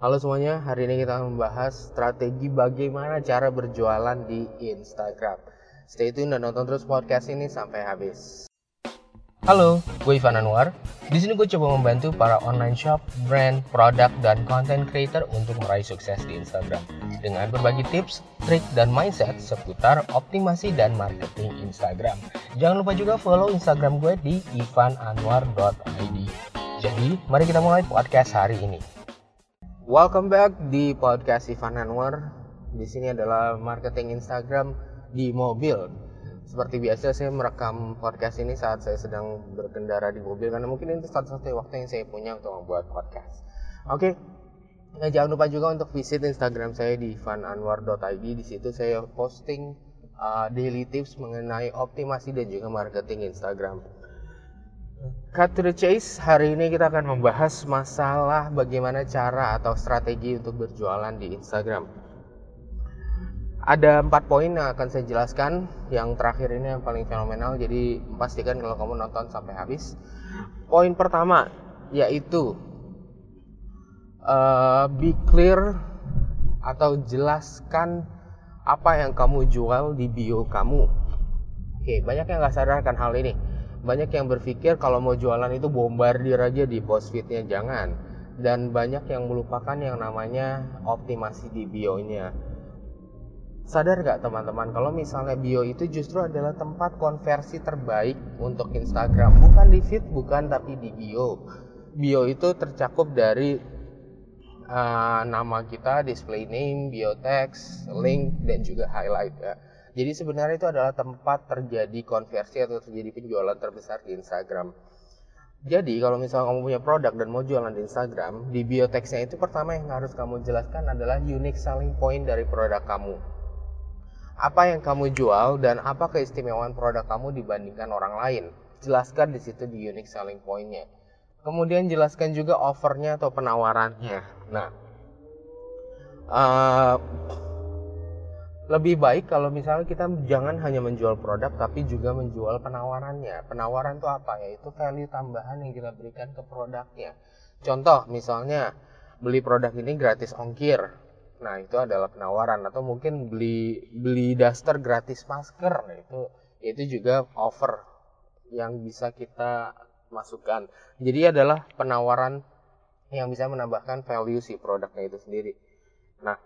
Halo semuanya, hari ini kita akan membahas strategi bagaimana cara berjualan di Instagram. Stay tune dan nonton terus podcast ini sampai habis. Halo, gue Ivan Anwar. Di sini gue coba membantu para online shop, brand, produk, dan content creator untuk meraih sukses di Instagram dengan berbagi tips, trik, dan mindset seputar optimasi dan marketing Instagram. Jangan lupa juga follow Instagram gue di ivananwar.id. Jadi, mari kita mulai podcast hari ini. Welcome back di podcast Ivan Anwar. Di sini adalah marketing Instagram di mobil. Seperti biasa saya merekam podcast ini saat saya sedang berkendara di mobil karena mungkin itu satu-satunya waktu yang saya punya untuk membuat podcast. Oke. Nah, jangan lupa juga untuk visit Instagram saya di ivananwar.id. Di situ saya posting uh, daily tips mengenai optimasi dan juga marketing Instagram. Cut to the chase, hari ini kita akan membahas masalah bagaimana cara atau strategi untuk berjualan di Instagram. Ada empat poin yang akan saya jelaskan. Yang terakhir ini yang paling fenomenal, jadi pastikan kalau kamu nonton sampai habis. Poin pertama yaitu uh, be clear atau jelaskan apa yang kamu jual di bio kamu. Oke, banyak yang nggak sadarkan hal ini banyak yang berpikir kalau mau jualan itu bombardir aja di post feednya jangan. Dan banyak yang melupakan yang namanya optimasi di bio-nya. Sadar gak teman-teman kalau misalnya bio itu justru adalah tempat konversi terbaik untuk Instagram? Bukan di feed bukan tapi di bio. Bio itu tercakup dari uh, nama kita display name bio text link dan juga highlight ya jadi sebenarnya itu adalah tempat terjadi konversi atau terjadi penjualan terbesar di Instagram. Jadi kalau misalnya kamu punya produk dan mau jualan di Instagram, di bio text-nya itu pertama yang harus kamu jelaskan adalah unique selling point dari produk kamu. Apa yang kamu jual dan apa keistimewaan produk kamu dibandingkan orang lain. Jelaskan di situ di unique selling point-nya. Kemudian jelaskan juga offernya atau penawarannya. Nah, uh, lebih baik kalau misalnya kita jangan hanya menjual produk tapi juga menjual penawarannya. Penawaran itu apa? Yaitu value tambahan yang kita berikan ke produknya. Contoh misalnya beli produk ini gratis ongkir. Nah, itu adalah penawaran atau mungkin beli beli daster gratis masker. Nah, itu itu juga offer yang bisa kita masukkan. Jadi adalah penawaran yang bisa menambahkan value si produknya itu sendiri. Nah,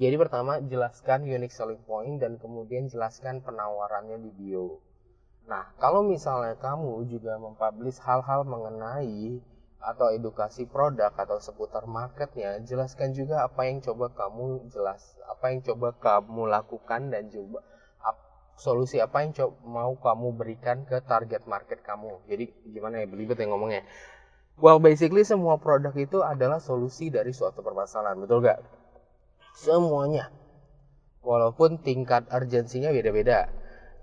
jadi pertama jelaskan unique selling point dan kemudian jelaskan penawarannya di bio. Nah, kalau misalnya kamu juga mempublish hal-hal mengenai atau edukasi produk atau seputar marketnya, jelaskan juga apa yang coba kamu jelas, apa yang coba kamu lakukan dan coba solusi apa yang coba, mau kamu berikan ke target market kamu. Jadi gimana ya belibet yang ngomongnya? Well, basically semua produk itu adalah solusi dari suatu permasalahan, betul gak? Semuanya. Walaupun tingkat urgensinya beda-beda.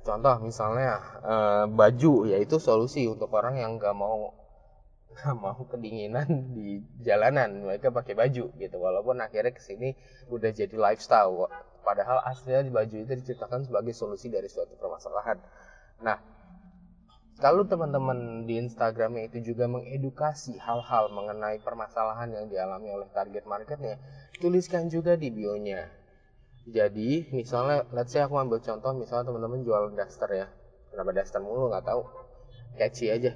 Contoh misalnya e, baju yaitu solusi untuk orang yang nggak mau nggak mau kedinginan di jalanan. Mereka pakai baju gitu. Walaupun akhirnya ke sini udah jadi lifestyle padahal aslinya baju itu diciptakan sebagai solusi dari suatu permasalahan. Nah kalau teman-teman di Instagramnya itu juga mengedukasi hal-hal mengenai permasalahan yang dialami oleh target marketnya, tuliskan juga di bionya. Jadi, misalnya, let's say aku ambil contoh, misalnya teman-teman jual daster ya. Kenapa daster mulu nggak tahu. Catchy aja.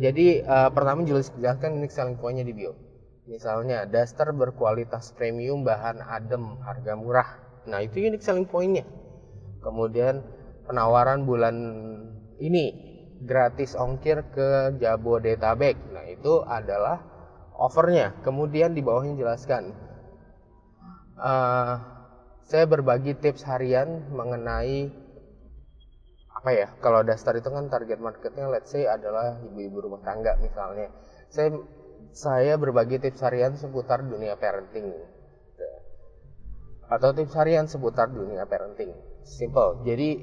Jadi, uh, pertama jelaskan unique selling point-nya di bio. Misalnya, daster berkualitas premium, bahan adem, harga murah. Nah, itu unique selling point-nya. Kemudian, penawaran bulan ini gratis ongkir ke Jabodetabek. Nah, itu adalah offernya. Kemudian di bawahnya jelaskan. Uh, saya berbagi tips harian mengenai apa ya? Kalau dasar itu kan target marketnya let's say adalah ibu-ibu rumah tangga misalnya. Saya saya berbagi tips harian seputar dunia parenting. Atau tips harian seputar dunia parenting. Simple. Jadi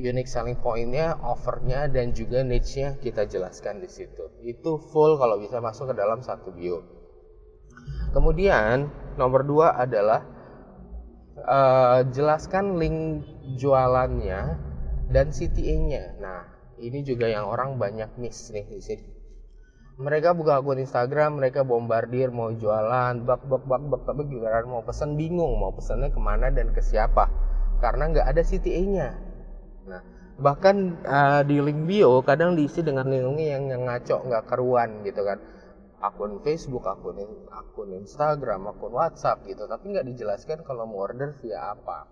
unique selling pointnya, offernya dan juga niche-nya kita jelaskan di situ. Itu full kalau bisa masuk ke dalam satu bio. Kemudian nomor dua adalah uh, jelaskan link jualannya dan CTA-nya. Nah, ini juga yang orang banyak miss nih di sini. Mereka buka akun Instagram mereka bombardir mau jualan bak bak bak bak tapi giliran mau pesen bingung mau pesennya ke mana dan ke siapa karena nggak ada CTA-nya nah bahkan uh, di link bio kadang diisi dengan link-link yang, yang ngaco nggak keruan gitu kan akun Facebook, akun akun Instagram, akun WhatsApp gitu, tapi nggak dijelaskan kalau mau order via apa.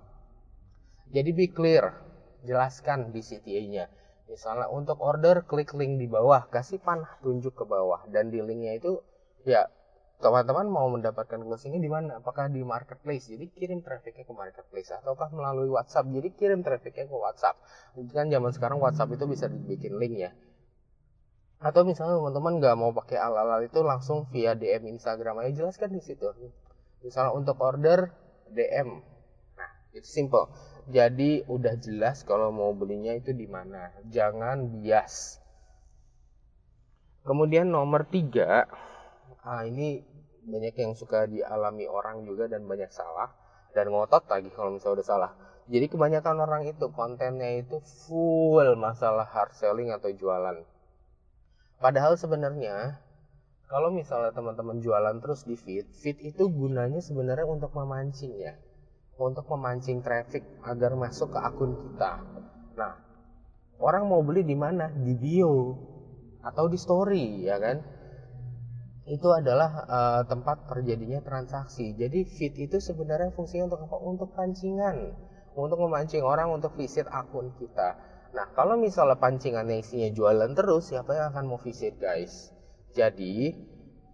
Jadi be clear, jelaskan di CTA-nya. Misalnya untuk order klik link di bawah, kasih panah tunjuk ke bawah dan di linknya itu ya teman-teman mau mendapatkan closingnya di mana? Apakah di marketplace? Jadi kirim trafficnya ke marketplace ataukah melalui WhatsApp? Jadi kirim trafficnya ke WhatsApp. Kan zaman sekarang WhatsApp itu bisa dibikin link ya. Atau misalnya teman-teman nggak mau pakai al-al itu langsung via DM Instagram aja jelaskan di situ. Misalnya untuk order DM. Nah, itu simple jadi udah jelas kalau mau belinya itu di mana. Jangan bias. Kemudian nomor tiga, ah ini banyak yang suka dialami orang juga dan banyak salah dan ngotot lagi kalau misalnya udah salah. Jadi kebanyakan orang itu kontennya itu full masalah hard selling atau jualan. Padahal sebenarnya kalau misalnya teman-teman jualan terus di feed, feed itu gunanya sebenarnya untuk memancing ya untuk memancing traffic agar masuk ke akun kita. Nah, orang mau beli di mana? Di bio atau di story, ya kan? Itu adalah uh, tempat terjadinya transaksi. Jadi feed itu sebenarnya fungsinya untuk apa? Untuk pancingan, untuk memancing orang untuk visit akun kita. Nah, kalau misalnya pancingannya isinya jualan terus, siapa yang akan mau visit, guys? Jadi,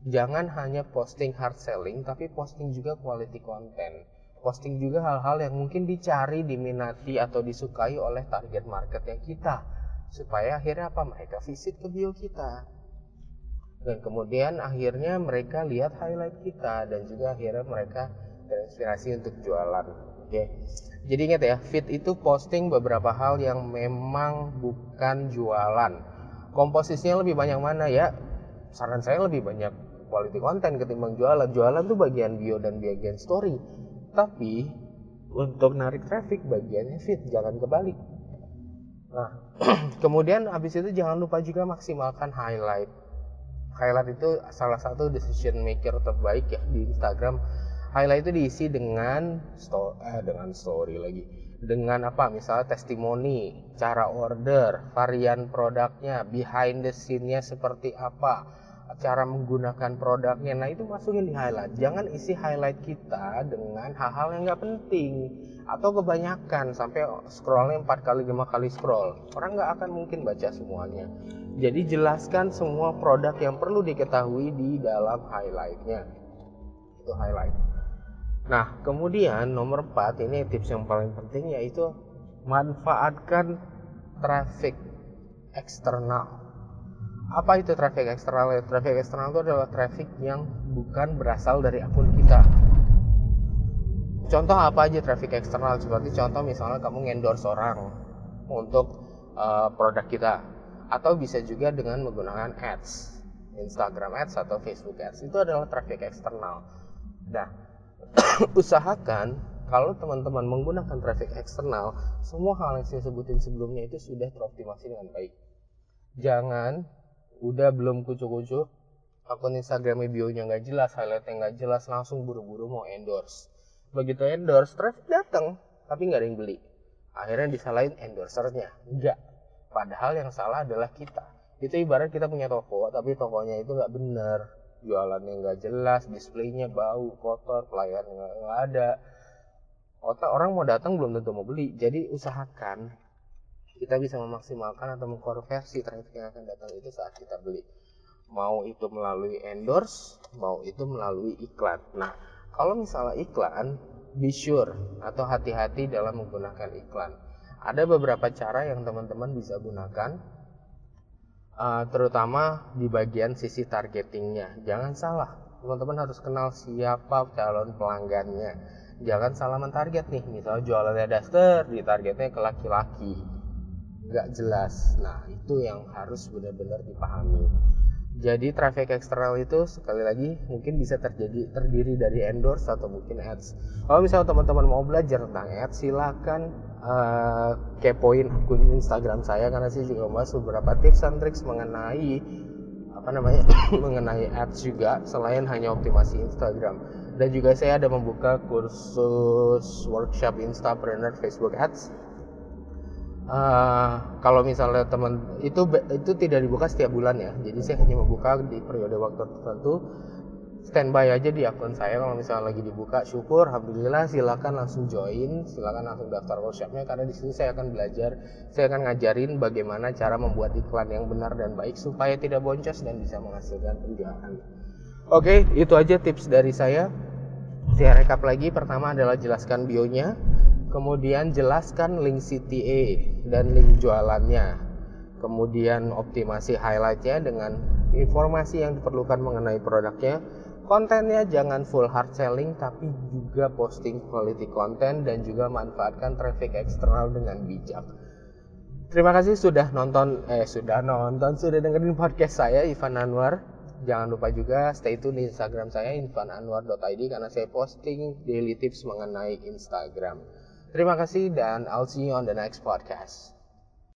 jangan hanya posting hard selling, tapi posting juga quality content posting juga hal-hal yang mungkin dicari, diminati atau disukai oleh target marketnya kita. Supaya akhirnya apa? Mereka visit ke bio kita. Dan kemudian akhirnya mereka lihat highlight kita dan juga akhirnya mereka terinspirasi untuk jualan. Oke. Jadi ingat ya fit itu posting beberapa hal yang memang bukan jualan. Komposisinya lebih banyak mana ya? Saran saya lebih banyak quality content ketimbang jualan. Jualan tuh bagian bio dan bagian story tapi untuk narik traffic bagiannya fit, jangan kebalik. Nah, kemudian habis itu jangan lupa juga maksimalkan highlight. Highlight itu salah satu decision maker terbaik ya di Instagram. Highlight itu diisi dengan story, eh, dengan story lagi. Dengan apa? Misalnya testimoni, cara order, varian produknya, behind the scene-nya seperti apa cara menggunakan produknya. Nah itu masukin di highlight. Jangan isi highlight kita dengan hal-hal yang nggak penting atau kebanyakan sampai scrollnya empat kali lima kali scroll. Orang nggak akan mungkin baca semuanya. Jadi jelaskan semua produk yang perlu diketahui di dalam highlightnya. Itu highlight. Nah kemudian nomor 4 ini tips yang paling penting yaitu manfaatkan traffic eksternal apa itu traffic eksternal? Traffic eksternal itu adalah traffic yang bukan berasal dari akun kita. Contoh apa aja traffic eksternal? Seperti contoh misalnya kamu endorse orang untuk uh, produk kita, atau bisa juga dengan menggunakan ads, Instagram ads atau Facebook ads. Itu adalah traffic eksternal. Nah, usahakan kalau teman-teman menggunakan traffic eksternal, semua hal yang saya sebutin sebelumnya itu sudah teroptimasi dengan baik. Jangan udah belum kucu-kucu akun Instagramnya bio-nya nggak jelas, highlightnya nggak jelas, langsung buru-buru mau endorse. Begitu endorse, traffic datang, tapi nggak ada yang beli. Akhirnya disalahin endorsernya, enggak. Padahal yang salah adalah kita. Itu ibarat kita punya toko, tapi tokonya itu nggak benar, jualannya nggak jelas, displaynya bau, kotor, pelayan nggak ada. Otak orang mau datang belum tentu mau beli, jadi usahakan kita bisa memaksimalkan atau mengkonversi traffic yang akan datang itu saat kita beli. Mau itu melalui endorse mau itu melalui iklan. Nah kalau misalnya iklan be sure atau hati-hati dalam menggunakan iklan. Ada beberapa cara yang teman-teman bisa gunakan uh, terutama di bagian sisi targetingnya. Jangan salah teman-teman harus kenal siapa calon pelanggannya. Jangan salah mentarget nih misalnya jualannya daster di targetnya ke laki-laki nggak jelas. Nah, itu yang harus benar-benar dipahami. Jadi traffic eksternal itu sekali lagi mungkin bisa terjadi terdiri dari endorse atau mungkin ads. Kalau misalnya teman-teman mau belajar tentang ads, silakan uh, kepoin akun Instagram saya karena saya juga membahas beberapa tips dan triks mengenai apa namanya mengenai ads juga selain hanya optimasi Instagram dan juga saya ada membuka kursus workshop Instapreneur Facebook Ads Uh, kalau misalnya teman itu itu tidak dibuka setiap bulan ya. Jadi saya hanya membuka di periode waktu tertentu. Standby aja di akun saya kalau misalnya lagi dibuka. Syukur alhamdulillah silakan langsung join. Silakan langsung daftar workshopnya karena di sini saya akan belajar. Saya akan ngajarin bagaimana cara membuat iklan yang benar dan baik supaya tidak boncos dan bisa menghasilkan penjualan. Oke okay, itu aja tips dari saya. Saya rekap lagi. Pertama adalah jelaskan bionya kemudian jelaskan link CTA dan link jualannya. Kemudian optimasi highlightnya dengan informasi yang diperlukan mengenai produknya. Kontennya jangan full hard selling tapi juga posting quality content dan juga manfaatkan traffic eksternal dengan bijak. Terima kasih sudah nonton eh sudah nonton sudah dengerin podcast saya Ivan Anwar. Jangan lupa juga stay tune di Instagram saya ivananwar.id karena saya posting daily tips mengenai Instagram Terima kasih dan I'll see you on the next podcast.